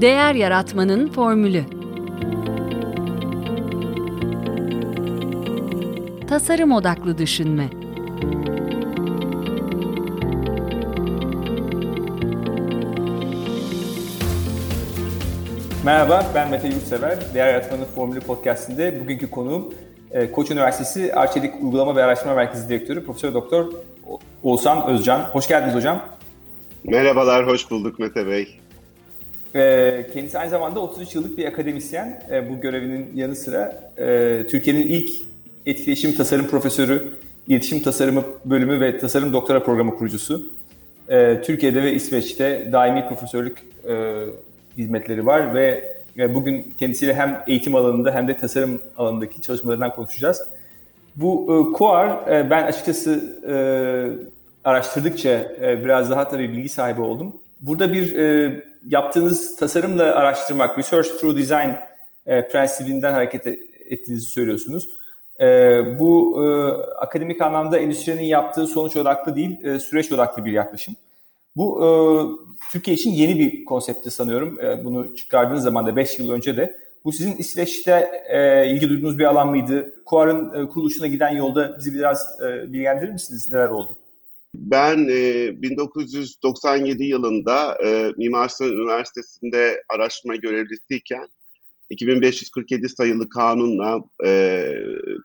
Değer Yaratmanın Formülü Tasarım Odaklı Düşünme Merhaba, ben Mete Yurtsever. Değer Yaratmanın Formülü podcastinde bugünkü konuğum e, Koç Üniversitesi Arçelik Uygulama ve Araştırma Merkezi Direktörü Profesör Doktor Oğuzhan Özcan. Hoş geldiniz hocam. Merhabalar, hoş bulduk Mete Bey. E, kendisi aynı zamanda 33 yıllık bir akademisyen. E, bu görevinin yanı sıra Türkiye'nin ilk etkileşim tasarım profesörü, iletişim tasarımı bölümü ve tasarım doktora programı kurucusu. Türkiye'de ve İsveç'te daimi profesörlük hizmetleri var ve bugün kendisiyle hem eğitim alanında hem de tasarım alanındaki çalışmalarından konuşacağız. Bu e, e, ben açıkçası e, araştırdıkça e, biraz daha tabii bilgi sahibi oldum. Burada bir e, yaptığınız tasarımla araştırmak, research through design e, prensibinden hareket ettiğinizi söylüyorsunuz. E, bu e, akademik anlamda endüstrinin yaptığı sonuç odaklı değil, e, süreç odaklı bir yaklaşım. Bu e, Türkiye için yeni bir konsepti sanıyorum. E, bunu çıkardığınız zaman da 5 yıl önce de. Bu sizin İsveç'te e, ilgi duyduğunuz bir alan mıydı? Kuar'ın e, kuruluşuna giden yolda bizi biraz e, bilgilendirir misiniz? Neler oldu? Ben e, 1997 yılında e, Mimar Sinan Üniversitesi'nde araştırma görevlisiyken 2547 sayılı kanunla e,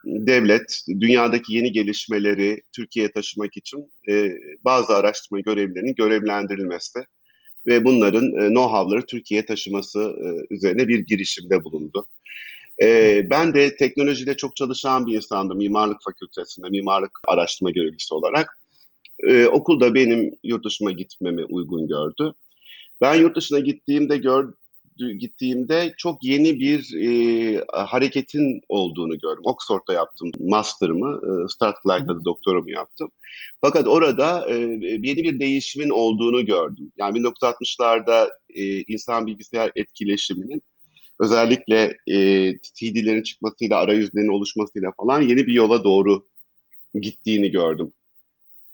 devlet dünyadaki yeni gelişmeleri Türkiye'ye taşımak için e, bazı araştırma görevlilerinin görevlendirilmesi ve bunların e, know-how'ları Türkiye'ye taşıması e, üzerine bir girişimde bulundu. E, ben de teknolojide çok çalışan bir insandım mimarlık fakültesinde, mimarlık araştırma görevlisi olarak. E, okulda benim yurt dışıma gitmemi uygun gördü. Ben yurt dışına gittiğimde gör, gittiğimde çok yeni bir e, hareketin olduğunu gördüm. Oxford'da yaptım master'ımı, e, Strathclyde'da da doktorumu yaptım. Fakat orada e, yeni bir değişimin olduğunu gördüm. Yani 1960'larda e, insan bilgisayar etkileşiminin özellikle e, CD'lerin çıkmasıyla, arayüzlerin oluşmasıyla falan yeni bir yola doğru gittiğini gördüm.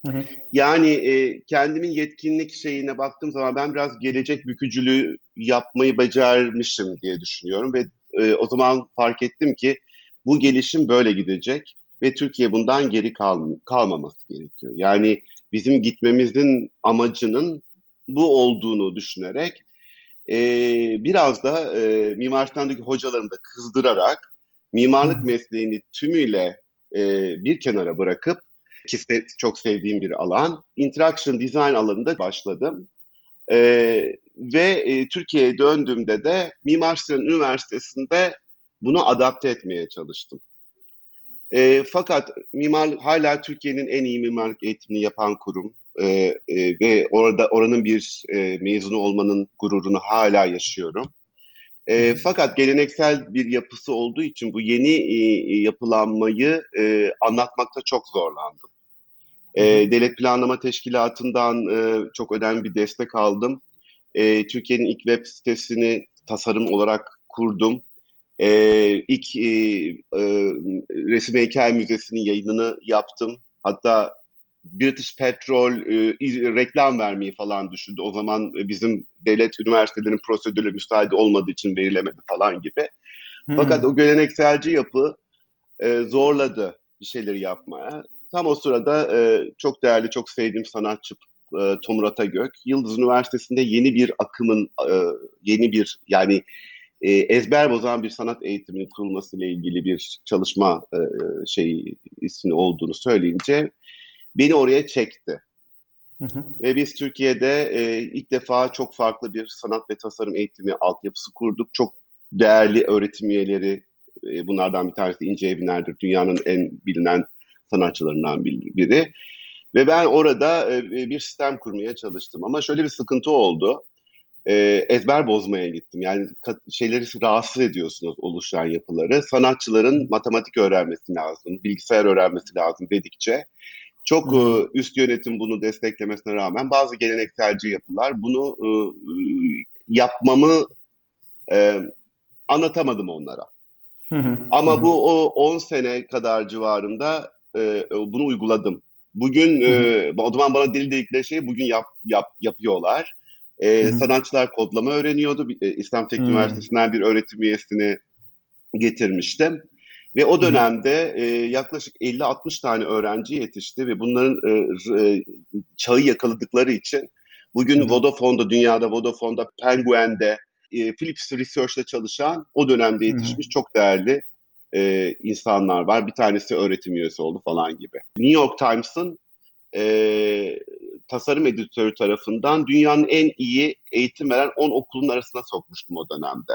Hı hı. Yani e, kendimin yetkinlik şeyine baktığım zaman ben biraz gelecek bükücülüğü yapmayı becermişim diye düşünüyorum ve e, o zaman fark ettim ki bu gelişim böyle gidecek ve Türkiye bundan geri kal kalmaması gerekiyor. Yani bizim gitmemizin amacının bu olduğunu düşünerek e, biraz da e, Mimar Sinan'daki hocalarını da kızdırarak mimarlık mesleğini tümüyle e, bir kenara bırakıp ki çok sevdiğim bir alan. Interaction Design alanında başladım. Ee, ve e, Türkiye'ye döndüğümde de Mimar Sinan Üniversitesi'nde bunu adapte etmeye çalıştım. E, fakat mimar hala Türkiye'nin en iyi mimarlık eğitimini yapan kurum e, e, ve orada oranın bir e, mezunu olmanın gururunu hala yaşıyorum. E, fakat geleneksel bir yapısı olduğu için bu yeni e, yapılanmayı e, anlatmakta çok zorlandım. E, Devlet Planlama Teşkilatı'ndan e, çok önemli bir destek aldım. E, Türkiye'nin ilk web sitesini tasarım olarak kurdum. E, ilk e, e, Resim Heykel Müzesi'nin yayınını yaptım. Hatta British Petrol e, reklam vermeyi falan düşündü. O zaman bizim devlet üniversitelerinin prosedürü müsaade olmadığı için verilemedi falan gibi. Hmm. Fakat o gelenekselci yapı e, zorladı bir şeyleri yapmaya. Tam o sırada e, çok değerli, çok sevdiğim sanatçı e, Tomur Atagök, Yıldız Üniversitesi'nde yeni bir akımın, e, yeni bir yani e, ezber bozan bir sanat eğitiminin kurulmasıyla ilgili bir çalışma e, şeyi ismi olduğunu söyleyince beni oraya çekti. Hı hı. Ve biz Türkiye'de e, ilk defa çok farklı bir sanat ve tasarım eğitimi altyapısı kurduk. Çok değerli öğretim üyeleri, e, bunlardan bir tanesi İnce Eviner'dir. Dünyanın en bilinen sanatçılarından biri. Ve ben orada e, bir sistem kurmaya çalıştım. Ama şöyle bir sıkıntı oldu. E, ezber bozmaya gittim. Yani şeyleri rahatsız ediyorsunuz oluşan yapıları. Sanatçıların matematik öğrenmesi lazım, bilgisayar öğrenmesi lazım dedikçe çok hmm. üst yönetim bunu desteklemesine rağmen bazı gelenekselci yapılar bunu e, yapmamı e, anlatamadım onlara. Hı Ama bu o 10 sene kadar civarında e, bunu uyguladım. Bugün e, o zaman bana deli dedikleri şeyi bugün yap, yap, yapıyorlar. E, sanatçılar kodlama öğreniyordu. E, İslam Teknik. Üniversitesi'nden bir öğretim üyesini getirmiştim. Ve o dönemde e, yaklaşık 50-60 tane öğrenci yetişti ve bunların e, e, çağı yakaladıkları için bugün. Vodafone'da, dünyada Vodafone'da, Penguin'de, e, Philips Research'ta çalışan o dönemde yetişmiş çok değerli e, insanlar var. Bir tanesi öğretim üyesi oldu falan gibi. New York Times'ın e, tasarım editörü tarafından dünyanın en iyi eğitim veren 10 okulun arasına sokmuştum o dönemde.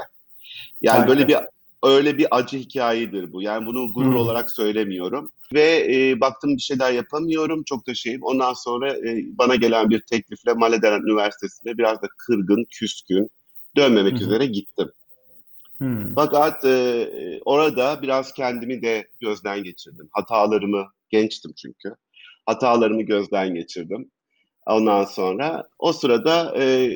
Yani Harika. böyle bir öyle bir acı hikayedir bu. Yani bunu gurur hmm. olarak söylemiyorum. Ve e, baktım bir şeyler yapamıyorum. Çok da şeyim. Ondan sonra e, bana gelen bir teklifle Malederen Üniversitesi'ne biraz da kırgın, küskün, dönmemek hmm. üzere gittim. Hmm. Fakat e, orada biraz kendimi de gözden geçirdim. Hatalarımı, gençtim çünkü. Hatalarımı gözden geçirdim. Ondan sonra o sırada e,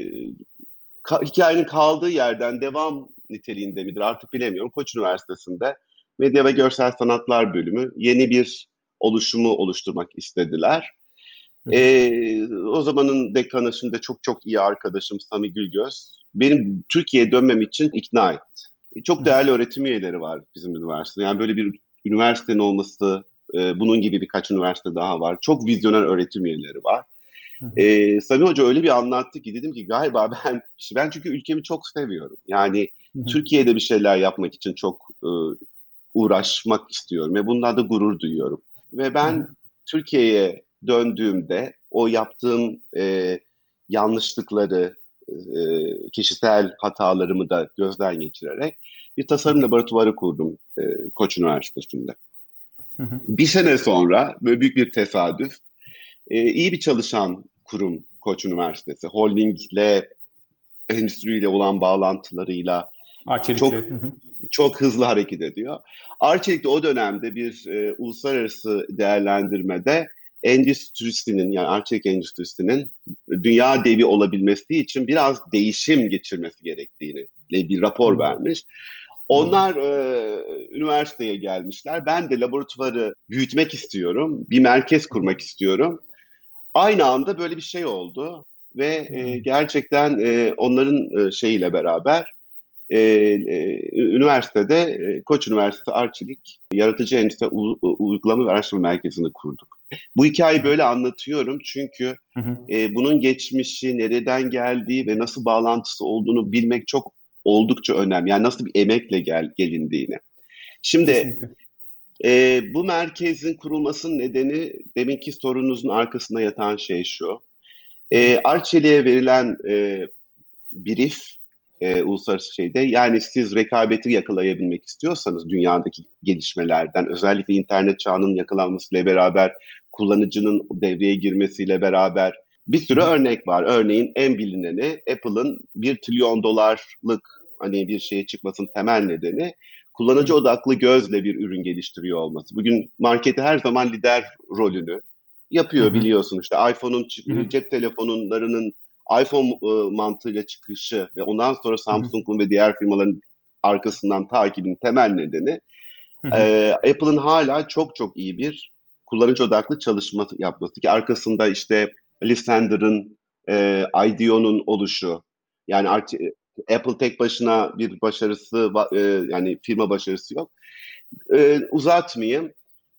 ka- hikayenin kaldığı yerden devam niteliğinde midir artık bilemiyorum. Koç Üniversitesi'nde Medya ve Görsel Sanatlar bölümü yeni bir oluşumu oluşturmak istediler. Ee, o zamanın dekanı şimdi çok çok iyi arkadaşım Sami Gülgöz benim Türkiye'ye dönmem için ikna etti. Çok değerli öğretim üyeleri var bizim üniversitede. Yani böyle bir üniversitenin olması, e, bunun gibi birkaç üniversite daha var. Çok vizyoner öğretim üyeleri var. Ee, Sami Hoca öyle bir anlattı ki dedim ki galiba ben ben çünkü ülkemi çok seviyorum. Yani Hı-hı. Türkiye'de bir şeyler yapmak için çok e, uğraşmak istiyorum ve bundan da gurur duyuyorum. Ve ben Hı-hı. Türkiye'ye döndüğümde o yaptığım e, yanlışlıkları, e, kişisel hatalarımı da gözden geçirerek bir tasarım laboratuvarı kurdum e, Koç Üniversitesi'nde. Hı hı. Bir sene sonra böyle büyük bir tesadüf e, iyi bir çalışan kurum Koç Üniversitesi. Holdingle, endüstriyle olan bağlantılarıyla çok çok hızlı hareket ediyor. Arçelik de o dönemde bir e, uluslararası değerlendirmede endüstrisinin yani Arçelik endüstrisinin dünya devi olabilmesi için biraz değişim geçirmesi gerektiğini bir rapor vermiş. Onlar e, üniversiteye gelmişler. Ben de laboratuvarı büyütmek istiyorum. Bir merkez kurmak istiyorum aynı anda böyle bir şey oldu ve e, gerçekten e, onların e, şeyiyle beraber e, e, üniversitede e, Koç Üniversitesi Arçelik Yaratıcı Endüstri U- Uygulama ve Araştırma Merkezi'ni kurduk. Bu hikayeyi böyle anlatıyorum çünkü E, bunun geçmişi, nereden geldiği ve nasıl bağlantısı olduğunu bilmek çok oldukça önemli. Yani nasıl bir emekle gel gelindiğini. Şimdi Kesinlikle. E, bu merkezin kurulmasının nedeni deminki sorunuzun arkasında yatan şey şu. E, Arçelik'e verilen e, brief e, uluslararası şeyde yani siz rekabeti yakalayabilmek istiyorsanız dünyadaki gelişmelerden özellikle internet çağının yakalanmasıyla beraber kullanıcının devreye girmesiyle beraber bir sürü örnek var. Örneğin en bilineni Apple'ın bir trilyon dolarlık hani bir şeye çıkmasının temel nedeni kullanıcı odaklı gözle bir ürün geliştiriyor olması. Bugün marketi her zaman lider rolünü yapıyor Hı-hı. biliyorsun işte. iPhone'un cep telefonlarının iPhone e, mantığıyla çıkışı ve ondan sonra Samsung'un ve diğer firmaların arkasından takibin temel nedeni e, Apple'ın hala çok çok iyi bir kullanıcı odaklı çalışma yapması ki arkasında işte Lysander'ın, e, IDEO'nun oluşu. Yani Apple tek başına bir başarısı e, yani firma başarısı yok. E, uzatmayayım.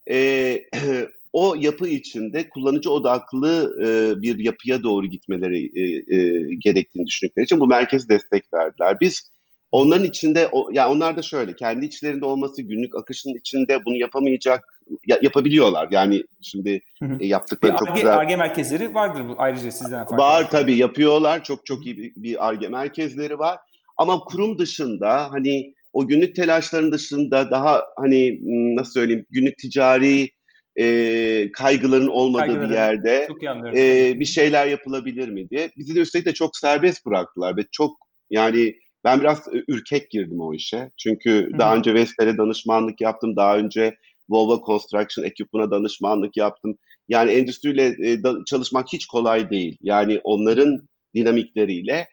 E, o yapı içinde kullanıcı odaklı e, bir yapıya doğru gitmeleri e, e, gerektiğini düşündükleri için bu merkez destek verdiler. Biz onların içinde, o, yani onlar da şöyle, kendi içlerinde olması, günlük akışın içinde bunu yapamayacak, ya, yapabiliyorlar. Yani şimdi hı hı. yaptıkları bir çok güzel. ARGE merkezleri vardır bu ayrıca sizden farklı. Var tabii yapıyorlar. Çok çok iyi bir ARGE merkezleri var. Ama kurum dışında hani o günlük telaşların dışında daha hani nasıl söyleyeyim günlük ticari e, kaygıların olmadığı Kaygıları, bir yerde e, bir şeyler yapılabilir mi diye. Bizi de üstelik de çok serbest bıraktılar ve çok yani ben biraz ürkek girdim o işe. Çünkü Hı. daha önce Vestel'e danışmanlık yaptım. Daha önce Volvo Construction ekipmana danışmanlık yaptım. Yani endüstriyle e, da, çalışmak hiç kolay değil. Yani onların dinamikleriyle.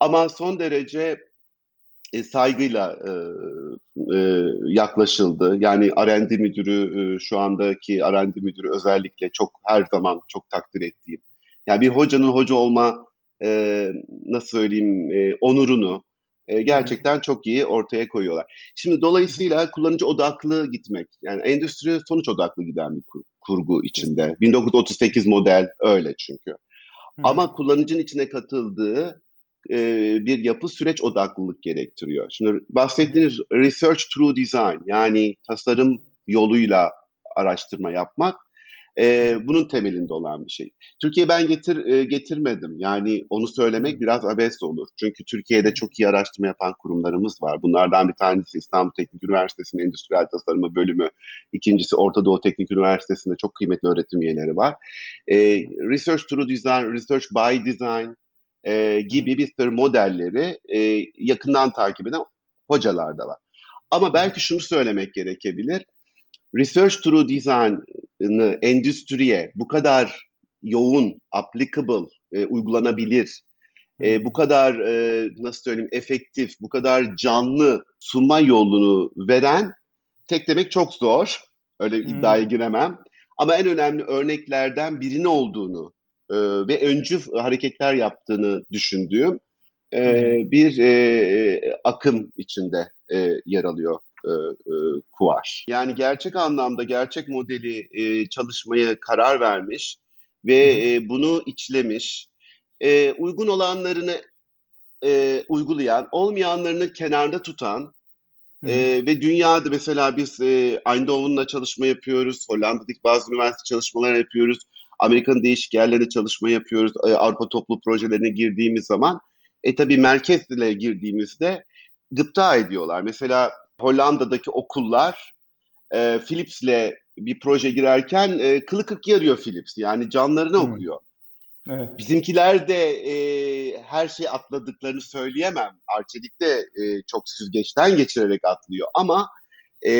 Ama son derece e, saygıyla e, e, yaklaşıldı. Yani R&D müdürü e, şu andaki R&D müdürü özellikle çok her zaman çok takdir ettiğim. Yani bir hocanın hoca olma e, nasıl söyleyeyim e, onurunu e, gerçekten çok iyi ortaya koyuyorlar. Şimdi dolayısıyla kullanıcı odaklı gitmek, yani endüstri sonuç odaklı giden bir kur, kurgu içinde. 1938 model öyle çünkü. Hı. Ama kullanıcının içine katıldığı e, bir yapı süreç odaklılık gerektiriyor. Şimdi bahsettiğiniz research through design yani tasarım yoluyla araştırma yapmak e, bunun temelinde olan bir şey. Türkiye ben getir e, getirmedim. Yani onu söylemek biraz abes olur. Çünkü Türkiye'de çok iyi araştırma yapan kurumlarımız var. Bunlardan bir tanesi İstanbul Teknik Üniversitesi'nin Endüstriyel Tasarımı bölümü. İkincisi Orta Doğu Teknik Üniversitesi'nde çok kıymetli öğretim üyeleri var. E, research through design, research by design e, gibi bir tür modelleri e, yakından takip eden hocalar da var. Ama belki şunu söylemek gerekebilir research through design'ı endüstriye bu kadar yoğun, applicable, e, uygulanabilir, e, bu kadar e, nasıl söyleyeyim efektif, bu kadar canlı sunma yolunu veren tek demek çok zor. Öyle hmm. iddiaya giremem. Ama en önemli örneklerden birinin olduğunu e, ve öncü hareketler yaptığını düşündüğüm e, bir e, akım içinde e, yer alıyor e, e, kuvar. Yani gerçek anlamda gerçek modeli e, çalışmaya karar vermiş ve e, bunu içlemiş. E, uygun olanlarını e, uygulayan, olmayanlarını kenarda tutan e, ve dünyada mesela biz e, Eindhoven'la çalışma yapıyoruz, Hollanda'daki bazı üniversite çalışmalar yapıyoruz, Amerika'nın değişik yerlerinde çalışma yapıyoruz, e, Avrupa toplu projelerine girdiğimiz zaman e tabi merkezle girdiğimizde gıpta ediyorlar. Mesela Hollanda'daki okullar e, Philips'le bir proje girerken e, kılı kırk yarıyor Philips. Yani canlarını hmm. okuyor. Evet. Bizimkiler de e, her şeyi atladıklarını söyleyemem. Arçelik de e, çok süzgeçten geçirerek atlıyor. Ama e,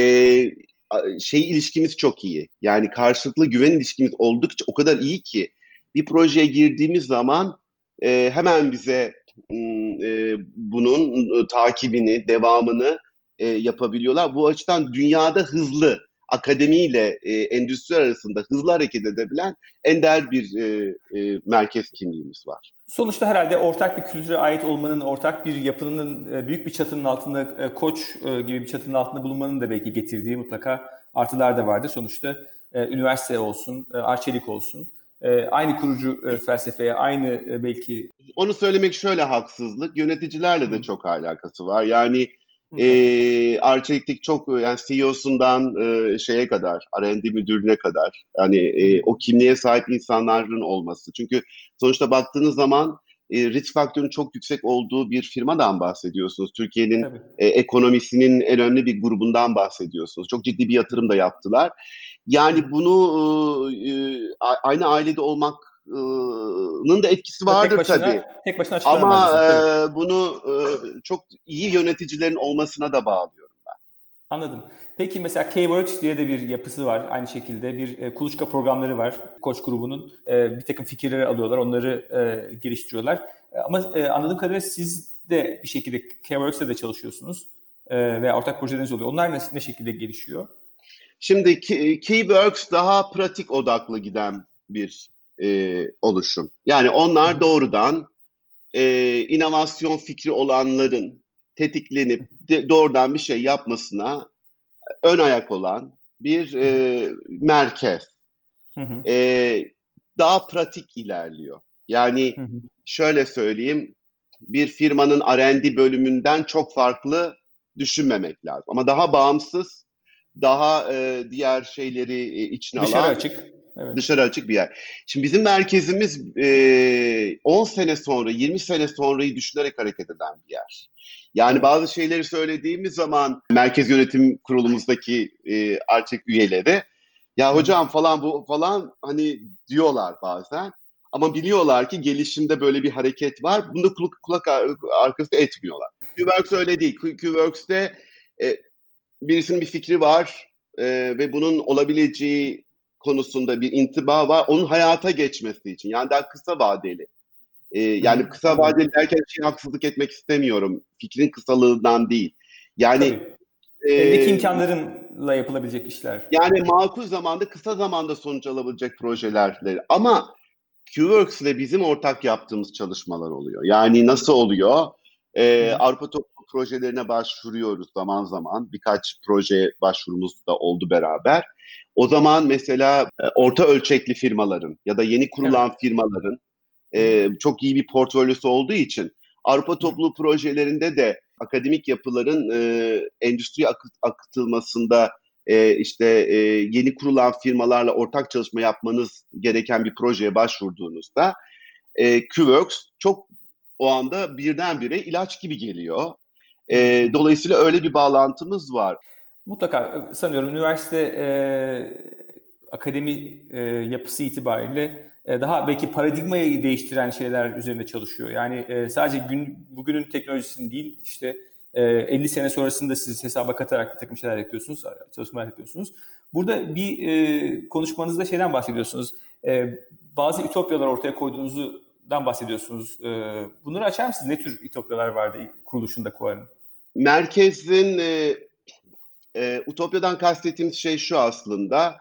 şey ilişkimiz çok iyi. Yani karşılıklı güven ilişkimiz oldukça o kadar iyi ki bir projeye girdiğimiz zaman e, hemen bize e, bunun e, takibini, devamını e, yapabiliyorlar. Bu açıdan dünyada hızlı, akademiyle e, endüstri arasında hızlı hareket edebilen ender bir e, e, merkez kimliğimiz var. Sonuçta herhalde ortak bir kültüre ait olmanın, ortak bir yapının, e, büyük bir çatının altında, e, koç e, gibi bir çatının altında bulunmanın da belki getirdiği mutlaka artılar da vardır. Sonuçta üniversite olsun, arçelik olsun, aynı kurucu felsefeye, aynı belki... Onu söylemek şöyle haksızlık, yöneticilerle de çok alakası var. Yani e, Arçelik'teki çok yani CEO'sundan e, şeye kadar, R&D müdürüne kadar yani e, o kimliğe sahip insanların olması. Çünkü sonuçta baktığınız zaman e, risk faktörünün çok yüksek olduğu bir firmadan bahsediyorsunuz. Türkiye'nin e, ekonomisinin en önemli bir grubundan bahsediyorsunuz. Çok ciddi bir yatırım da yaptılar. Yani bunu e, aynı ailede olmak nın da etkisi vardır tek başına, tabii. Tek başına Ama e, bunu e, çok iyi yöneticilerin olmasına da bağlıyorum ben. Anladım. Peki mesela K-Works diye de bir yapısı var. Aynı şekilde bir e, kuluçka programları var. Koç grubunun e, bir takım fikirleri alıyorlar, onları e, geliştiriyorlar. Ama e, anladığım kadarıyla siz de bir şekilde K-Works'te de çalışıyorsunuz e, ve ortak projeleriniz oluyor. Onlar ne, ne şekilde gelişiyor? Şimdi Keyworks daha pratik odaklı giden bir e, oluşum. Yani onlar doğrudan e, inovasyon fikri olanların tetiklenip de, doğrudan bir şey yapmasına ön ayak olan bir e, merkez. Hı hı. E, daha pratik ilerliyor. Yani hı hı. şöyle söyleyeyim, bir firmanın R&D bölümünden çok farklı düşünmemek lazım. Ama daha bağımsız, daha e, diğer şeyleri e, içine Dışarı alan. açık Evet. Dışarı açık bir yer. Şimdi bizim merkezimiz e, 10 sene sonra, 20 sene sonrayı düşünerek hareket eden bir yer. Yani bazı şeyleri söylediğimiz zaman merkez yönetim kurulumuzdaki e, artık üyeleri ya hocam falan bu falan hani diyorlar bazen. Ama biliyorlar ki gelişimde böyle bir hareket var. Bunda kulak, kulak arkası etmiyorlar. QWorks öyle değil. QWorks'te e, birisinin bir fikri var e, ve bunun olabileceği konusunda bir intiba var. Onun hayata geçmesi için. Yani daha kısa vadeli. Ee, yani kısa vadeli derken şey haksızlık etmek istemiyorum. Fikrin kısalığından değil. Yani e, Eldeki imkanlarınla yapılabilecek işler. Yani makul zamanda, kısa zamanda sonuç alabilecek projeler. Ama QWorks ile bizim ortak yaptığımız çalışmalar oluyor. Yani nasıl oluyor? Ee, Avrupa Toplum projelerine başvuruyoruz zaman zaman. Birkaç proje başvurumuz da oldu beraber. O zaman mesela e, orta ölçekli firmaların ya da yeni kurulan evet. firmaların e, çok iyi bir portfolyosu olduğu için Avrupa topluluğu projelerinde de akademik yapıların e, endüstri akıt, akıtılmasında e, işte e, yeni kurulan firmalarla ortak çalışma yapmanız gereken bir projeye başvurduğunuzda e, QWorks çok o anda birdenbire ilaç gibi geliyor. E, dolayısıyla öyle bir bağlantımız var. Mutlaka sanıyorum üniversite e, akademi e, yapısı itibariyle e, daha belki paradigmayı değiştiren şeyler üzerinde çalışıyor. Yani e, sadece gün bugünün teknolojisini değil işte e, 50 sene sonrasında siz hesaba katarak bir takım şeyler yapıyorsunuz, çalışmalar yapıyorsunuz. Burada bir e, konuşmanızda şeyden bahsediyorsunuz. E, bazı ütopyalar ortaya koyduğunuzdan bahsediyorsunuz. E, bunları açar mısınız? Ne tür ütopyalar vardı kuruluşunda Kuar'ın? Merkezin e, e, Utopya'dan kastettiğimiz şey şu aslında.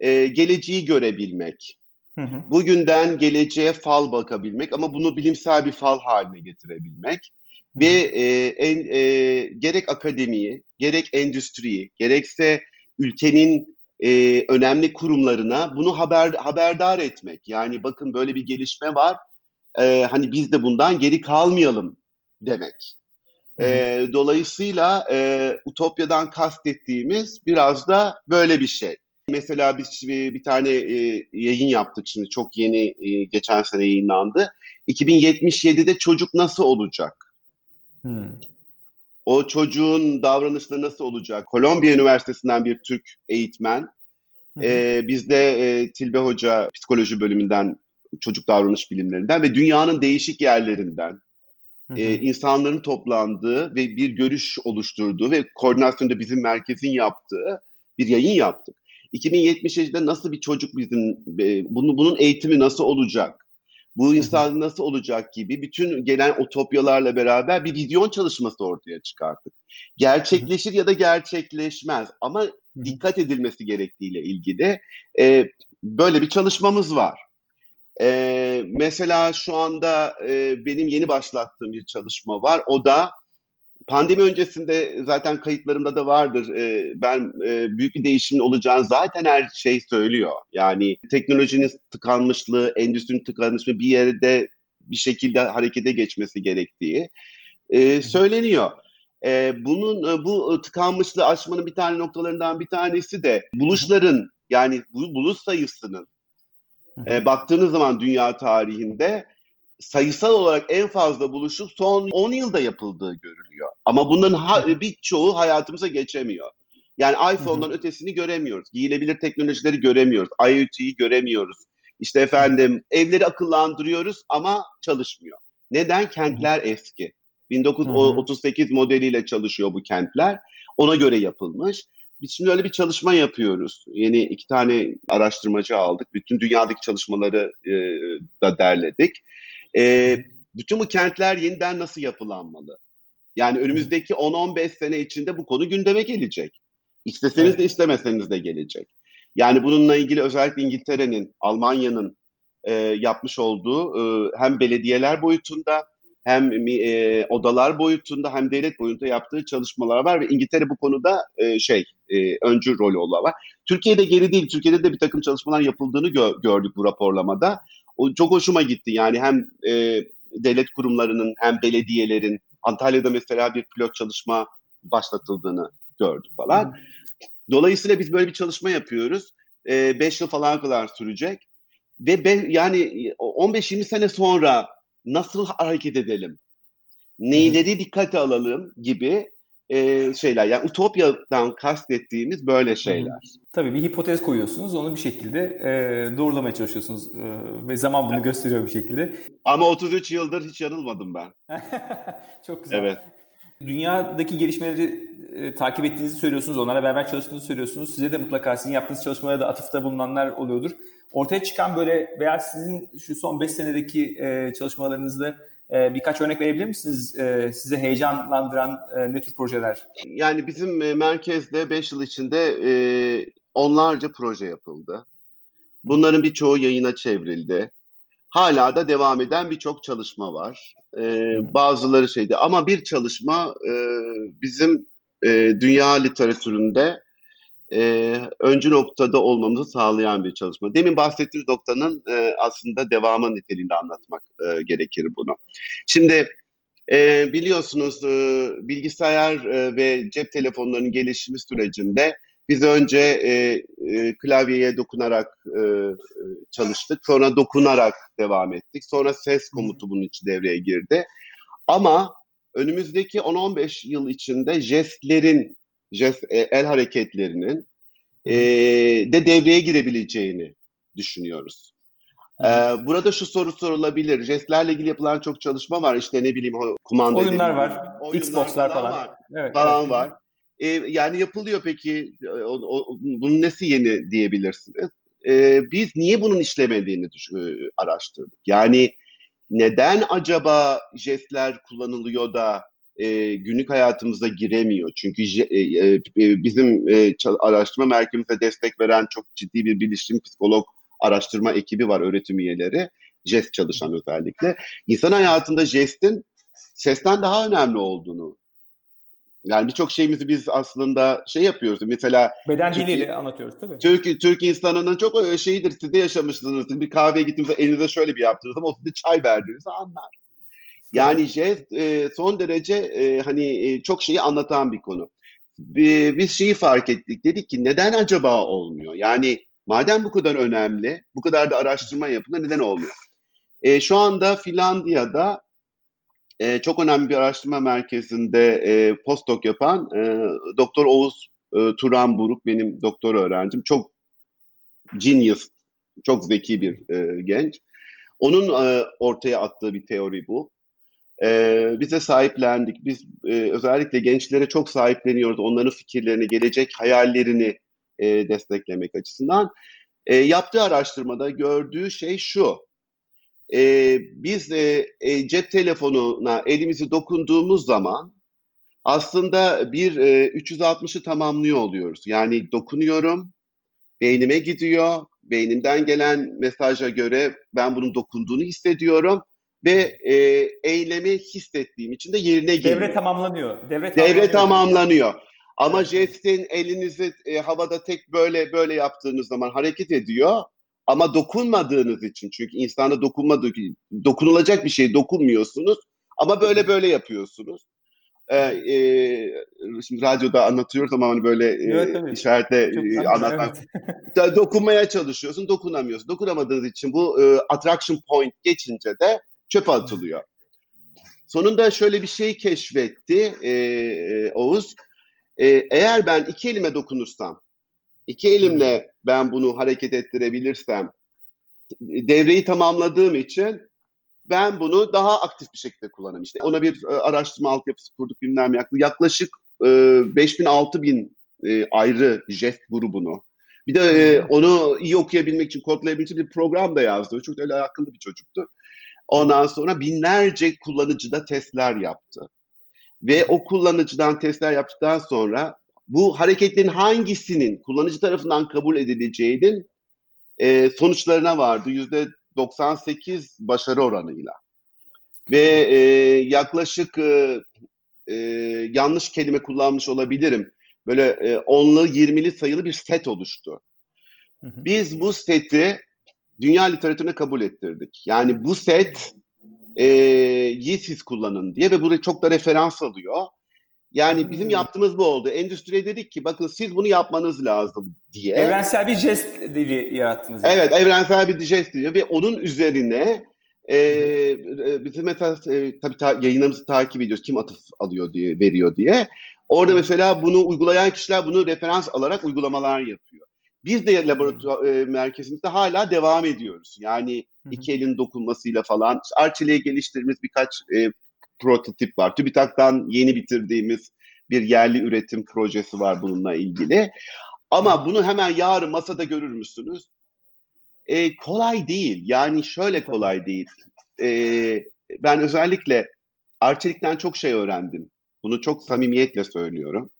E, geleceği görebilmek. Hı hı. Bugünden geleceğe fal bakabilmek ama bunu bilimsel bir fal haline getirebilmek. Hı. Ve e, en, e, gerek akademiyi, gerek endüstriyi, gerekse ülkenin e, önemli kurumlarına bunu haber haberdar etmek. Yani bakın böyle bir gelişme var. E, hani biz de bundan geri kalmayalım demek. E, dolayısıyla e, Utopya'dan kastettiğimiz biraz da böyle bir şey. Mesela biz bir tane e, yayın yaptık şimdi çok yeni e, geçen sene yayınlandı. 2077'de çocuk nasıl olacak? Hmm. O çocuğun davranışları nasıl olacak? Kolombiya Üniversitesi'nden bir Türk eğitmen. Hmm. E, bizde e, Tilbe Hoca psikoloji bölümünden çocuk davranış bilimlerinden ve dünyanın değişik yerlerinden e, insanların toplandığı ve bir görüş oluşturduğu ve koordinasyonda bizim merkezin yaptığı bir yayın yaptık. 2077'de nasıl bir çocuk bizim, e, bunu, bunun eğitimi nasıl olacak? Bu insan nasıl olacak gibi bütün gelen otopyalarla beraber bir vizyon çalışması ortaya çıkarttık. Gerçekleşir ya da gerçekleşmez ama dikkat edilmesi gerektiğiyle ilgili e, böyle bir çalışmamız var. E, mesela şu anda e, benim yeni başlattığım bir çalışma var. O da pandemi öncesinde zaten kayıtlarımda da vardır. E, ben e, büyük bir değişimin olacağını zaten her şey söylüyor. Yani teknolojinin tıkanmışlığı, endüstrinin tıkanmışlığı bir yerde bir şekilde harekete geçmesi gerektiği e, söyleniyor. E, bunun e, bu tıkanmışlığı aşmanın bir tane noktalarından bir tanesi de buluşların yani bu buluş sayısının e, baktığınız zaman dünya tarihinde sayısal olarak en fazla buluşu son 10 yılda yapıldığı görülüyor. Ama bunların ha, birçoğu hayatımıza geçemiyor. Yani iPhone'dan ötesini göremiyoruz. Giyilebilir teknolojileri göremiyoruz. IoT'yi göremiyoruz. İşte efendim evleri akıllandırıyoruz ama çalışmıyor. Neden? Kentler eski. 1938 modeliyle çalışıyor bu kentler. Ona göre yapılmış. Biz şimdi öyle bir çalışma yapıyoruz. Yeni iki tane araştırmacı aldık. Bütün dünyadaki çalışmaları e, da derledik. E, bütün bu kentler yeniden nasıl yapılanmalı? Yani önümüzdeki 10-15 sene içinde bu konu gündeme gelecek. İsteseniz de istemeseniz de gelecek. Yani bununla ilgili özellikle İngiltere'nin, Almanya'nın e, yapmış olduğu e, hem belediyeler boyutunda hem e, odalar boyutunda hem devlet boyutunda yaptığı çalışmalar var ve İngiltere bu konuda e, şey e, öncü rolü var. Türkiye'de geri değil. Türkiye'de de bir takım çalışmalar yapıldığını gö- gördük bu raporlamada. O çok hoşuma gitti. Yani hem e, devlet kurumlarının hem belediyelerin Antalya'da mesela bir pilot çalışma başlatıldığını gördük falan. Dolayısıyla biz böyle bir çalışma yapıyoruz. 5 e, yıl falan kadar sürecek. Ve ben, yani 15-20 sene sonra nasıl hareket edelim? Neyleri dikkate alalım gibi e, şeyler. Yani Utopya'dan kastettiğimiz böyle şeyler. Tabii bir hipotez koyuyorsunuz. Onu bir şekilde e, doğrulamaya çalışıyorsunuz. E, ve zaman bunu gösteriyor bir şekilde. Ama 33 yıldır hiç yanılmadım ben. Çok güzel. Evet. Dünyadaki gelişmeleri e, takip ettiğinizi söylüyorsunuz. Onlara beraber çalıştığınızı söylüyorsunuz. Size de mutlaka sizin yaptığınız çalışmalara da atıfta bulunanlar oluyordur. Ortaya çıkan böyle veya sizin şu son 5 senedeki e, çalışmalarınızda e, birkaç örnek verebilir misiniz? E, sizi heyecanlandıran e, ne tür projeler? Yani bizim e, merkezde 5 yıl içinde e, onlarca proje yapıldı. Bunların birçoğu yayına çevrildi. Hala da devam eden birçok çalışma var. E, bazıları şeydi ama bir çalışma e, bizim e, dünya literatüründe e, öncü noktada olmamızı sağlayan bir çalışma. Demin bahsettiğimiz noktanın e, aslında devamı niteliğinde anlatmak e, gerekir bunu. Şimdi e, biliyorsunuz e, bilgisayar e, ve cep telefonlarının gelişimi sürecinde biz önce e, e, klavyeye dokunarak e, çalıştık, sonra dokunarak devam ettik, sonra ses komutu bunun için devreye girdi. Ama önümüzdeki 10-15 yıl içinde jestlerin, jest, e, el hareketlerinin e, de devreye girebileceğini düşünüyoruz. Ee, burada şu soru sorulabilir. Jestlerle ilgili yapılan çok çalışma var. İşte ne bileyim kumanda oyunlar var, oyunlar Xbox'lar falan, var. Evet, falan evet. var. Ee, yani yapılıyor peki. O, o, bunun nesi yeni diyebilirsiniz? Ee, biz niye bunun işlemediğini e, araştırdık. Yani neden acaba jestler kullanılıyor da e, günlük hayatımıza giremiyor? Çünkü e, e, bizim e, araştırma merkezimize destek veren çok ciddi bir bilişim psikolog araştırma ekibi var, öğretim üyeleri. Jest çalışan özellikle. İnsan hayatında jestin sesten daha önemli olduğunu yani birçok şeyimizi biz aslında şey yapıyoruz. Mesela beden Türk, diliyle anlatıyoruz tabii. Türk, Türk insanının çok şeyidir. Siz de yaşamışsınız. Bir kahveye gittiğinizde elinize şöyle bir yaptınız ama o size çay verdiğinizi anlar. Yani jest e, son derece e, hani e, çok şeyi anlatan bir konu. Biz şeyi fark ettik. Dedik ki neden acaba olmuyor? Yani madem bu kadar önemli, bu kadar da araştırma yapıldı neden olmuyor? E, şu anda Finlandiya'da e, çok önemli bir araştırma merkezinde e, postdoc yapan e, Doktor Oğuz e, Turan Buruk benim doktor öğrencim. Çok genius, çok zeki bir e, genç. Onun e, ortaya attığı bir teori bu. E, bize sahiplendik. Biz e, özellikle gençlere çok sahipleniyoruz. Onların fikirlerini, gelecek hayallerini e, desteklemek açısından. E, yaptığı araştırmada gördüğü şey şu. E, biz e, e, cep telefonuna elimizi dokunduğumuz zaman aslında bir e, 360'ı tamamlıyor oluyoruz. Yani dokunuyorum, beynime gidiyor, beynimden gelen mesaja göre ben bunun dokunduğunu hissediyorum ve e, eylemi hissettiğim için de yerine geliyor. Devre tamamlanıyor. Devre, Devre tamamlanıyor. Ama jestin elinizi e, havada tek böyle böyle yaptığınız zaman hareket ediyor. Ama dokunmadığınız için çünkü insana dokunmadığı dokunulacak bir şey dokunmuyorsunuz ama böyle böyle yapıyorsunuz. Ee, e, şimdi radyoda anlatıyoruz ama hani böyle evet, e, işaretle e, anlatmak. Evet. Dokunmaya çalışıyorsun, dokunamıyorsun. Dokunamadığınız için bu e, attraction point geçince de çöpe atılıyor. Sonunda şöyle bir şey keşfetti e, e, Oğuz. E, eğer ben iki elime dokunursam, iki elimle ben bunu hareket ettirebilirsem, devreyi tamamladığım için ben bunu daha aktif bir şekilde kullanırım. İşte ona bir e, araştırma altyapısı kurduk bilmem yaklaşık, yaklaşık e, 5000-6000 e, ayrı jest grubunu. Bir de e, onu iyi okuyabilmek için, kodlayabilmek için bir program da yazdı. Çok öyle akıllı bir çocuktu. Ondan sonra binlerce kullanıcıda testler yaptı. Ve o kullanıcıdan testler yaptıktan sonra bu hareketlerin hangisinin kullanıcı tarafından kabul edileceğinin e, sonuçlarına vardı. Yüzde 98 başarı oranıyla. Ve e, yaklaşık e, e, yanlış kelime kullanmış olabilirim. Böyle e, onlu, yirmili sayılı bir set oluştu. Biz bu seti dünya literatürüne kabul ettirdik. Yani bu set e, siz kullanın diye ve buraya çok da referans alıyor. Yani bizim yaptığımız bu oldu. Endüstriye dedik ki bakın siz bunu yapmanız lazım diye. Evrensel bir jest dili yarattınız. Yani. Evet evrensel bir jest dili ve onun üzerine e, bizim mesela e, tabii ta, yayınlarımızı takip ediyoruz. Kim atıf alıyor diye, veriyor diye. Orada mesela bunu uygulayan kişiler bunu referans alarak uygulamalar yapıyor. Biz de laboratuvar e, merkezimizde hala devam ediyoruz. Yani iki elin dokunmasıyla falan. Arçelik'e geliştirdiğimiz birkaç e, prototip var. TÜBİTAK'tan yeni bitirdiğimiz bir yerli üretim projesi var bununla ilgili. Ama bunu hemen yarın masada görür müsünüz? E, kolay değil. Yani şöyle kolay değil. E, ben özellikle Arçelik'ten çok şey öğrendim. Bunu çok samimiyetle söylüyorum.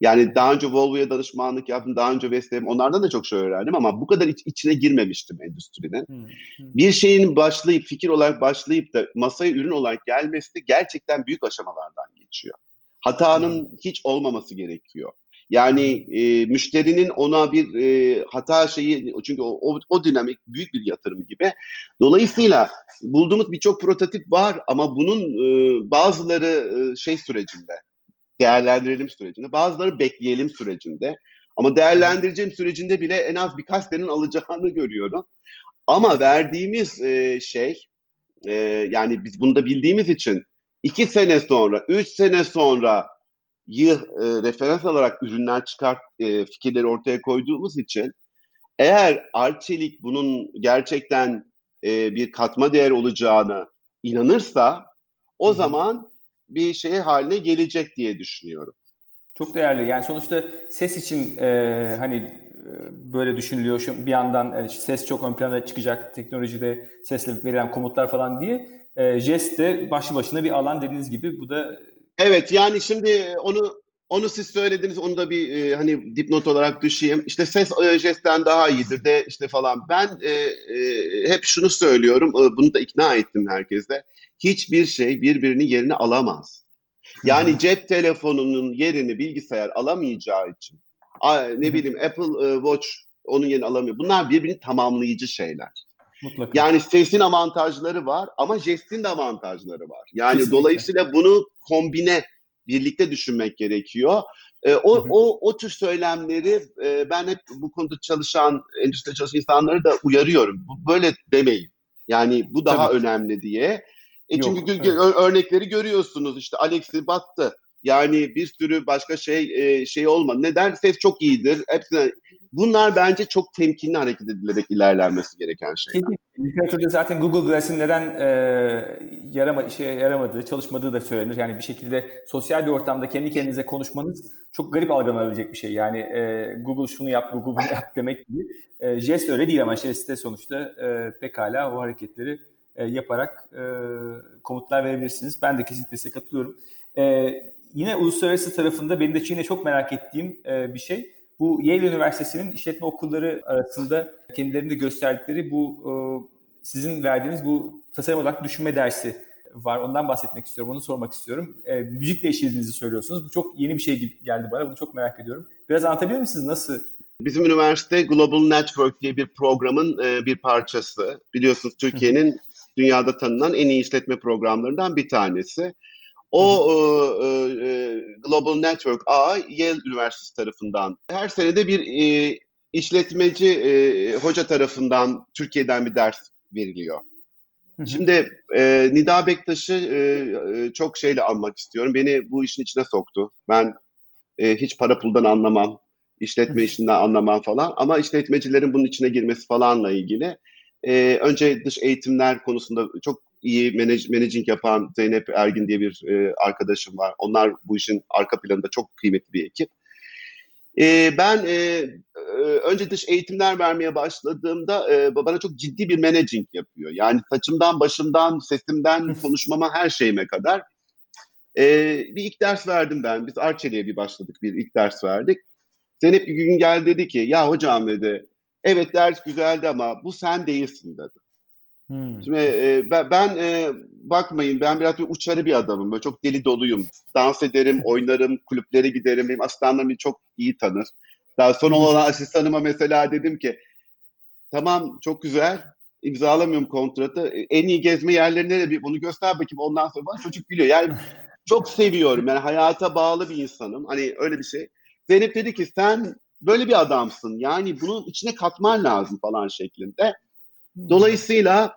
Yani daha önce Volvo'ya danışmanlık yaptım, daha önce Vestel'im onlardan da çok şey öğrendim ama bu kadar iç, içine girmemiştim endüstrinin. Hmm. Bir şeyin başlayıp, fikir olarak başlayıp da masaya ürün olarak gelmesi de gerçekten büyük aşamalardan geçiyor. Hatanın hmm. hiç olmaması gerekiyor. Yani e, müşterinin ona bir e, hata şeyi çünkü o, o, o dinamik büyük bir yatırım gibi. Dolayısıyla bulduğumuz birçok prototip var ama bunun e, bazıları e, şey sürecinde değerlendirelim sürecinde bazıları bekleyelim sürecinde ama değerlendireceğim sürecinde bile en az birkaç senenin alacağını görüyorum. Ama verdiğimiz e, şey e, yani biz bunu da bildiğimiz için iki sene sonra, üç sene sonra yı e, referans alarak ürünler çıkart e, fikirleri ortaya koyduğumuz için eğer Arçelik bunun gerçekten e, bir katma değer olacağını inanırsa o zaman bir şey haline gelecek diye düşünüyorum. Çok değerli. Yani sonuçta ses için e, hani e, böyle düşünülüyor. Şu bir yandan yani ses çok ön plana çıkacak teknolojide sesle verilen komutlar falan diye. E, jest de başlı başına bir alan dediğiniz gibi. Bu da Evet yani şimdi onu onu siz söylediniz onu da bir e, hani dipnot olarak düşeyim. İşte ses e, jestten daha iyidir de işte falan. Ben e, e, hep şunu söylüyorum. E, bunu da ikna ettim herkese. Hiçbir şey birbirini yerini alamaz. Yani cep telefonunun yerini bilgisayar alamayacağı için ne bileyim Apple e, Watch onun yerini alamıyor. Bunlar birbirini tamamlayıcı şeyler. Mutlaka. Yani sesin avantajları var ama jestin de avantajları var. Yani Kesinlikle. dolayısıyla bunu kombine birlikte düşünmek gerekiyor. E, o, hı hı. o o tür söylemleri e, ben hep bu konuda çalışan, endüstride çalışan insanları da uyarıyorum. Bu, böyle demeyin. Yani bu daha Tabii. önemli diye. E çünkü Yok, evet. örnekleri görüyorsunuz işte Alex'i battı. Yani bir sürü başka şey e, şey olmadı. Neden? Ses çok iyidir. Hepsine Bunlar bence çok temkinli hareket edilerek ilerlenmesi gereken şeyler. Literatürde zaten Google Glass'in neden e, yarama, işe yaramadığı, çalışmadığı da söylenir. Yani bir şekilde sosyal bir ortamda kendi kendinize konuşmanız çok garip algılanabilecek bir şey. Yani e, Google şunu yap, Google bunu yap demek gibi. E, jest öyle değil ama jest de sonuçta e, pekala o hareketleri e, yaparak e, komutlar verebilirsiniz. Ben de kesinlikle size katılıyorum. E, yine uluslararası tarafında benim de Çin'de çok merak ettiğim e, bir şey bu Yale Üniversitesi'nin işletme okulları arasında kendilerinde gösterdikleri bu e, sizin verdiğiniz bu tasarım odaklı düşünme dersi var. Ondan bahsetmek istiyorum. Onu sormak istiyorum. E, müzikle işlediğinizi söylüyorsunuz. Bu çok yeni bir şey geldi bana. Bunu çok merak ediyorum. Biraz anlatabilir misiniz? Nasıl? Bizim üniversite Global Network diye bir programın e, bir parçası. Biliyorsunuz Türkiye'nin dünyada tanınan en iyi işletme programlarından bir tanesi. O e, e, Global Network A Yale Üniversitesi tarafından her senede bir e, işletmeci e, hoca tarafından Türkiye'den bir ders veriliyor. Hı hı. Şimdi e, Nida Bektaş'ı e, e, çok şeyle almak istiyorum. Beni bu işin içine soktu. Ben e, hiç para puldan anlamam, işletme işinden anlamam falan. Ama işletmecilerin bunun içine girmesi falanla ilgili. E, önce dış eğitimler konusunda çok iyi manage, managing yapan Zeynep Ergin diye bir e, arkadaşım var. Onlar bu işin arka planında çok kıymetli bir ekip. E, ben e, e, önce dış eğitimler vermeye başladığımda e, bana çok ciddi bir managing yapıyor. Yani saçımdan, başımdan, sesimden, konuşmama her şeyime kadar. E, bir ilk ders verdim ben. Biz Arçelik'e bir başladık, bir ilk ders verdik. Zeynep bir gün geldi dedi ki, ya hocam dedi, evet ders güzeldi ama bu sen değilsin dedi. Hmm. Şimdi e, ben, ben e, bakmayın ben biraz bir uçarı bir adamım. Böyle çok deli doluyum. Dans ederim, oynarım, kulüplere giderim. Benim asistanlarım beni çok iyi tanır. Daha son olan asistanıma mesela dedim ki tamam çok güzel imzalamıyorum kontratı. En iyi gezme yerlerine de bir bunu göster bakayım ondan sonra bana çocuk gülüyor. Yani çok seviyorum. Yani hayata bağlı bir insanım. Hani öyle bir şey. Zeynep dedi ki sen böyle bir adamsın. Yani bunun içine katman lazım falan şeklinde. Dolayısıyla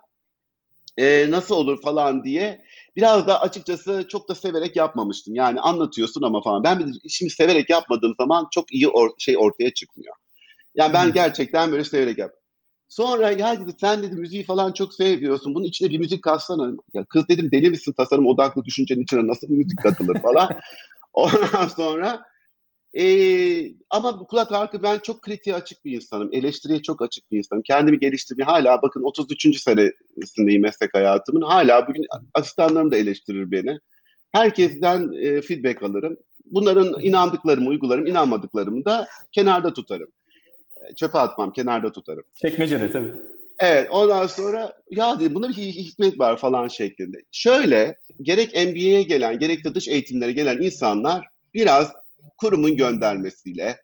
e, nasıl olur falan diye biraz da açıkçası çok da severek yapmamıştım. Yani anlatıyorsun ama falan. Ben işimi severek yapmadığım zaman çok iyi or- şey ortaya çıkmıyor. Yani ben gerçekten böyle severek yap. Sonra ya dedi sen dedi müziği falan çok seviyorsun. Bunun içine bir müzik katsana. Ya kız dedim deli misin tasarım odaklı düşüncenin içine nasıl bir müzik katılır falan. Ondan sonra ee, ama kulak arkı ben çok kritiğe açık bir insanım. Eleştiriye çok açık bir insanım. Kendimi geliştirmeye hala bakın 33. senesindeyim meslek hayatımın. Hala bugün asistanlarım da eleştirir beni. Herkesten e, feedback alırım. Bunların inandıklarımı uygularım, inanmadıklarımı da kenarda tutarım. Çöpe atmam, kenarda tutarım. Çekmecede tabii. Evet, ondan sonra ya dedim bunda bir hikmet var falan şeklinde. Şöyle, gerek MBA'ye gelen, gerek de dış eğitimlere gelen insanlar biraz kurumun göndermesiyle,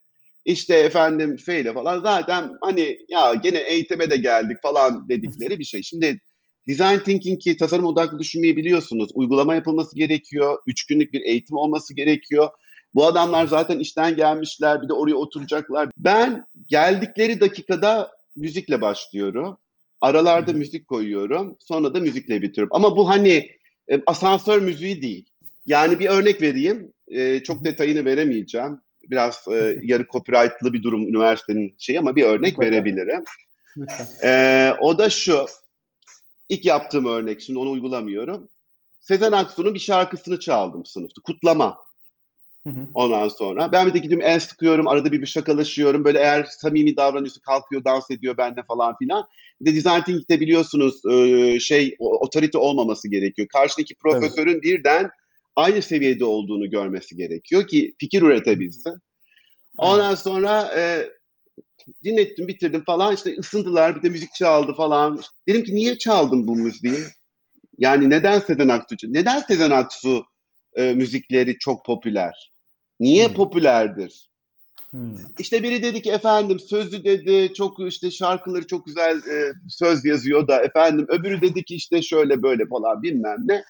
işte efendim feyle falan zaten hani ya gene eğitime de geldik falan dedikleri bir şey. Şimdi design thinking ki tasarım odaklı düşünmeyi biliyorsunuz. Uygulama yapılması gerekiyor. Üç günlük bir eğitim olması gerekiyor. Bu adamlar zaten işten gelmişler bir de oraya oturacaklar. Ben geldikleri dakikada müzikle başlıyorum. Aralarda müzik koyuyorum. Sonra da müzikle bitiriyorum. Ama bu hani e, asansör müziği değil. Yani bir örnek vereyim. E, çok detayını veremeyeceğim. Biraz e, yarı copyrightlı bir durum üniversitenin şeyi ama bir örnek verebilirim. E, o da şu. İlk yaptığım örnek. Şimdi onu uygulamıyorum. Sezen Aksu'nun bir şarkısını çaldım sınıfta. Kutlama. Ondan sonra ben bir de gidiyorum el sıkıyorum, arada bir, bir şakalaşıyorum. Böyle eğer samimi davranıyorsa kalkıyor, dans ediyor benimle falan filan. Bir de design thinking'de biliyorsunuz e, şey otorite olmaması gerekiyor. Karşıdaki profesörün evet. birden aynı seviyede olduğunu görmesi gerekiyor ki fikir üretebilsin. Ondan sonra e, dinlettim, bitirdim falan. İşte ısındılar, bir de müzik çaldı falan. Dedim ki niye çaldın bu müziği? Yani neden Sezen Aksu? Neden Sezen Aksu e, müzikleri çok popüler? Niye hmm. popülerdir? Hmm. İşte biri dedi ki efendim sözlü dedi çok işte şarkıları çok güzel e, söz yazıyor da efendim öbürü dedi ki işte şöyle böyle falan bilmem ne.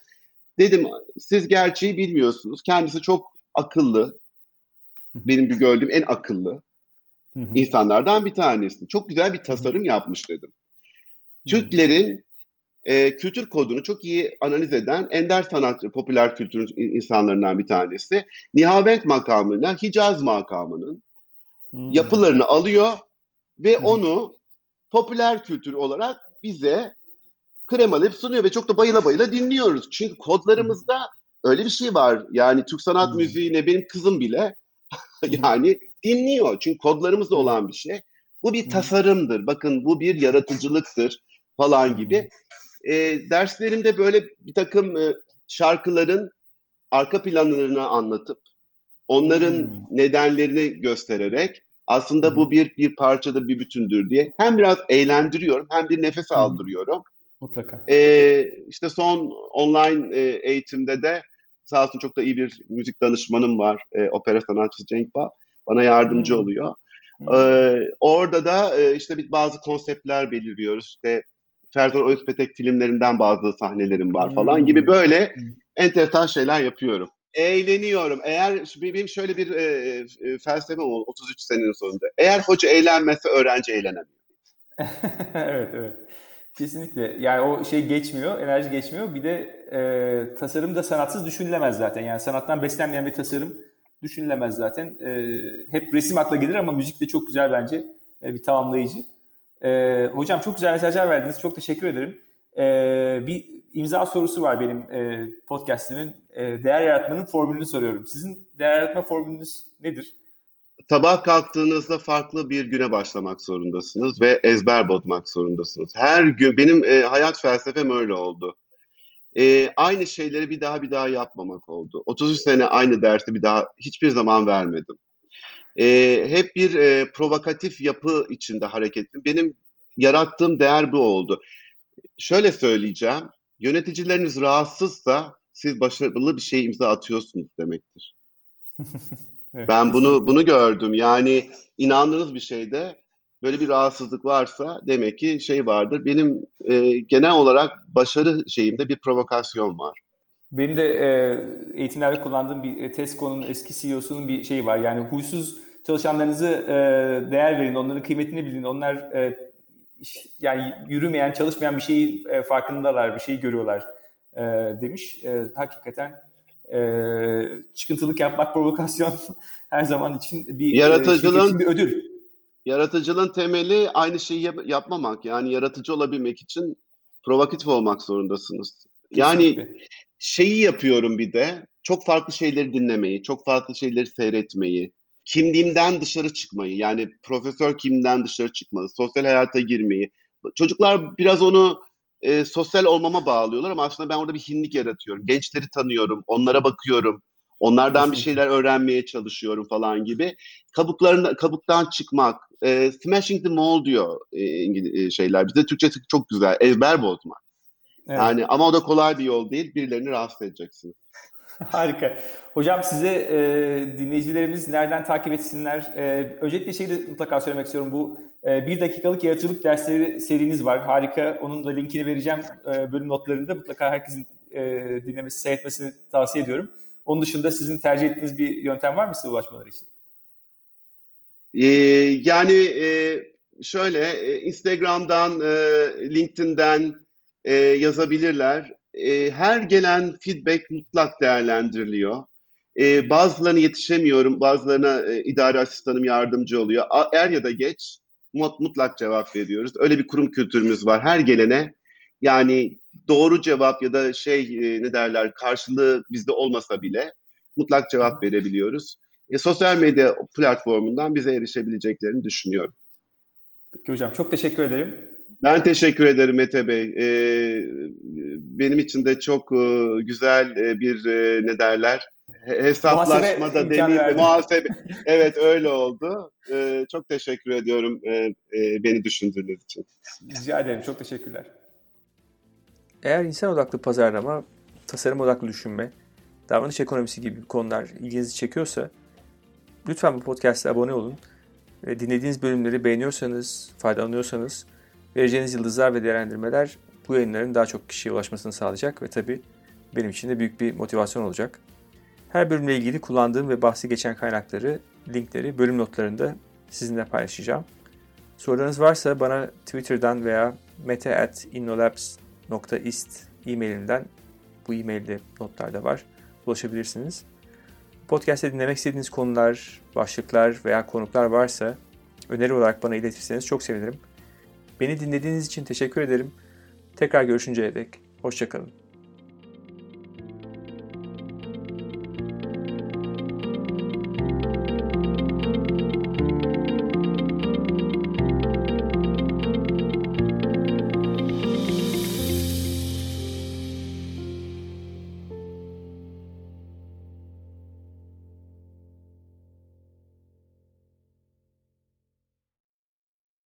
Dedim siz gerçeği bilmiyorsunuz. Kendisi çok akıllı. Benim bir gördüğüm en akıllı insanlardan bir tanesi. Çok güzel bir tasarım yapmış dedim. Türklerin e, kültür kodunu çok iyi analiz eden ender sanatçı, popüler kültür insanlarından bir tanesi. Nihavent makamına Hicaz makamının hmm. yapılarını alıyor ve hmm. onu popüler kültür olarak bize kremalayıp sunuyor ve çok da bayıla bayıla dinliyoruz. Çünkü kodlarımızda hmm. öyle bir şey var. Yani Türk sanat hmm. müziğine benim kızım bile yani dinliyor. Çünkü kodlarımızda olan bir şey. Bu bir tasarımdır. Bakın bu bir yaratıcılıktır falan gibi e, derslerimde böyle bir takım e, şarkıların arka planlarını anlatıp onların hmm. nedenlerini göstererek aslında hmm. bu bir bir parçada bir bütündür diye hem biraz eğlendiriyorum hem bir nefes hmm. aldırıyorum. Mutlaka. Ee, işte son online e, eğitimde de sağ olsun çok da iyi bir müzik danışmanım var. E, opera sanatçısı Cenk Bağ. Bana yardımcı hmm. oluyor. Hmm. Ee, orada da e, işte bir, bazı konseptler belirliyoruz. İşte Ferzan Özpetek filmlerinden bazı sahnelerim var falan hmm. gibi böyle enteresan şeyler yapıyorum. Eğleniyorum. Eğer benim şöyle bir e, e, felsefem oldu 33 senenin sonunda. Eğer hoca eğlenmezse öğrenci eğlenemiyor. evet evet. Kesinlikle. Yani o şey geçmiyor, enerji geçmiyor. Bir de e, tasarım da sanatsız düşünülemez zaten. Yani sanattan beslenmeyen bir tasarım düşünülemez zaten. E, hep resim akla gelir ama müzik de çok güzel bence. E, bir tamamlayıcı. E, hocam çok güzel mesajlar verdiniz. Çok teşekkür ederim. E, bir imza sorusu var benim e, podcastimin. E, değer yaratmanın formülünü soruyorum. Sizin değer yaratma formülünüz nedir? Sabah kalktığınızda farklı bir güne başlamak zorundasınız ve ezber bozmak zorundasınız. Her gün benim e, hayat felsefem öyle oldu. E, aynı şeyleri bir daha bir daha yapmamak oldu. 33 sene aynı dersi bir daha hiçbir zaman vermedim e, hep bir e, provokatif yapı içinde hareket ettim. Benim yarattığım değer bu oldu. Şöyle söyleyeceğim, yöneticileriniz rahatsızsa siz başarılı bir şey imza atıyorsunuz demektir. ben bunu bunu gördüm. Yani inandığınız bir şeyde böyle bir rahatsızlık varsa demek ki şey vardır. Benim e, genel olarak başarı şeyimde bir provokasyon var. Benim de e, eğitimlerde kullandığım bir e, Tesco'nun eski CEO'sunun bir şeyi var. Yani huysuz çalışanlarınızı e, değer verin, onların kıymetini bilin. Onlar e, yani yürümeyen, çalışmayan bir şeyi e, farkındalar, bir şeyi görüyorlar e, demiş. E, hakikaten e, çıkıntılık yapmak, provokasyon her zaman için bir, yaratıcılığın, bir ödül. Yaratıcılığın temeli aynı şeyi yap- yapmamak. Yani yaratıcı olabilmek için provokatif olmak zorundasınız. Yani Kesinlikle. şeyi yapıyorum bir de çok farklı şeyleri dinlemeyi, çok farklı şeyleri seyretmeyi, kimliğimden dışarı çıkmayı yani profesör kimliğinden dışarı çıkmayı, sosyal hayata girmeyi. Çocuklar biraz onu e, sosyal olmama bağlıyorlar ama aslında ben orada bir hinlik yaratıyorum. Gençleri tanıyorum, onlara bakıyorum. Onlardan bir şeyler öğrenmeye çalışıyorum falan gibi. Kabuklarında kabuktan çıkmak, e, smashing the mold diyor e, şeyler. Bizde Türkçesi çok güzel. Ezber bozmak. Evet. Yani ama o da kolay bir yol değil. Birilerini rahatsız edeceksin. Harika. Hocam size e, dinleyicilerimiz nereden takip etsinler? E, öncelikle şeyi de mutlaka söylemek istiyorum. Bu e, bir dakikalık yaratıcılık dersleri seriniz var. Harika. Onun da linkini vereceğim e, bölüm notlarında. Mutlaka herkesin e, dinlemesi, seyretmesini tavsiye ediyorum. Onun dışında sizin tercih ettiğiniz bir yöntem var mı size ulaşmaları için? Ee, yani e, şöyle e, Instagram'dan, LinkedIn'den yazabilirler. Her gelen feedback mutlak değerlendiriliyor. Bazılarına yetişemiyorum, bazılarına e, idare asistanım yardımcı oluyor. Er ya da geç mutlak cevap veriyoruz. Öyle bir kurum kültürümüz var. Her gelene yani doğru cevap ya da şey e, ne derler karşılığı bizde olmasa bile mutlak cevap verebiliyoruz. E, sosyal medya platformundan bize erişebileceklerini düşünüyorum. Peki hocam çok teşekkür ederim. Ben teşekkür ederim Mete Bey. Ee, benim için de çok e, güzel e, bir e, ne derler hesaplaşma da demeyeyim muhasebe. evet öyle oldu. Ee, çok teşekkür ediyorum e, e, beni düşündüğünüz için. Rica ederim. Çok teşekkürler. Eğer insan odaklı pazarlama, tasarım odaklı düşünme, davranış ekonomisi gibi konular ilginizi çekiyorsa lütfen bu podcast'e abone olun. Dinlediğiniz bölümleri beğeniyorsanız, faydalanıyorsanız vereceğiniz yıldızlar ve değerlendirmeler bu yayınların daha çok kişiye ulaşmasını sağlayacak ve tabii benim için de büyük bir motivasyon olacak. Her bölümle ilgili kullandığım ve bahsi geçen kaynakları, linkleri bölüm notlarında sizinle paylaşacağım. Sorularınız varsa bana Twitter'dan veya mete.innolabs.ist e-mailimden bu e-mailde notlarda var. Ulaşabilirsiniz. Podcast'te dinlemek istediğiniz konular, başlıklar veya konuklar varsa öneri olarak bana iletirseniz çok sevinirim. Beni dinlediğiniz için teşekkür ederim. Tekrar görüşünceye dek hoşçakalın.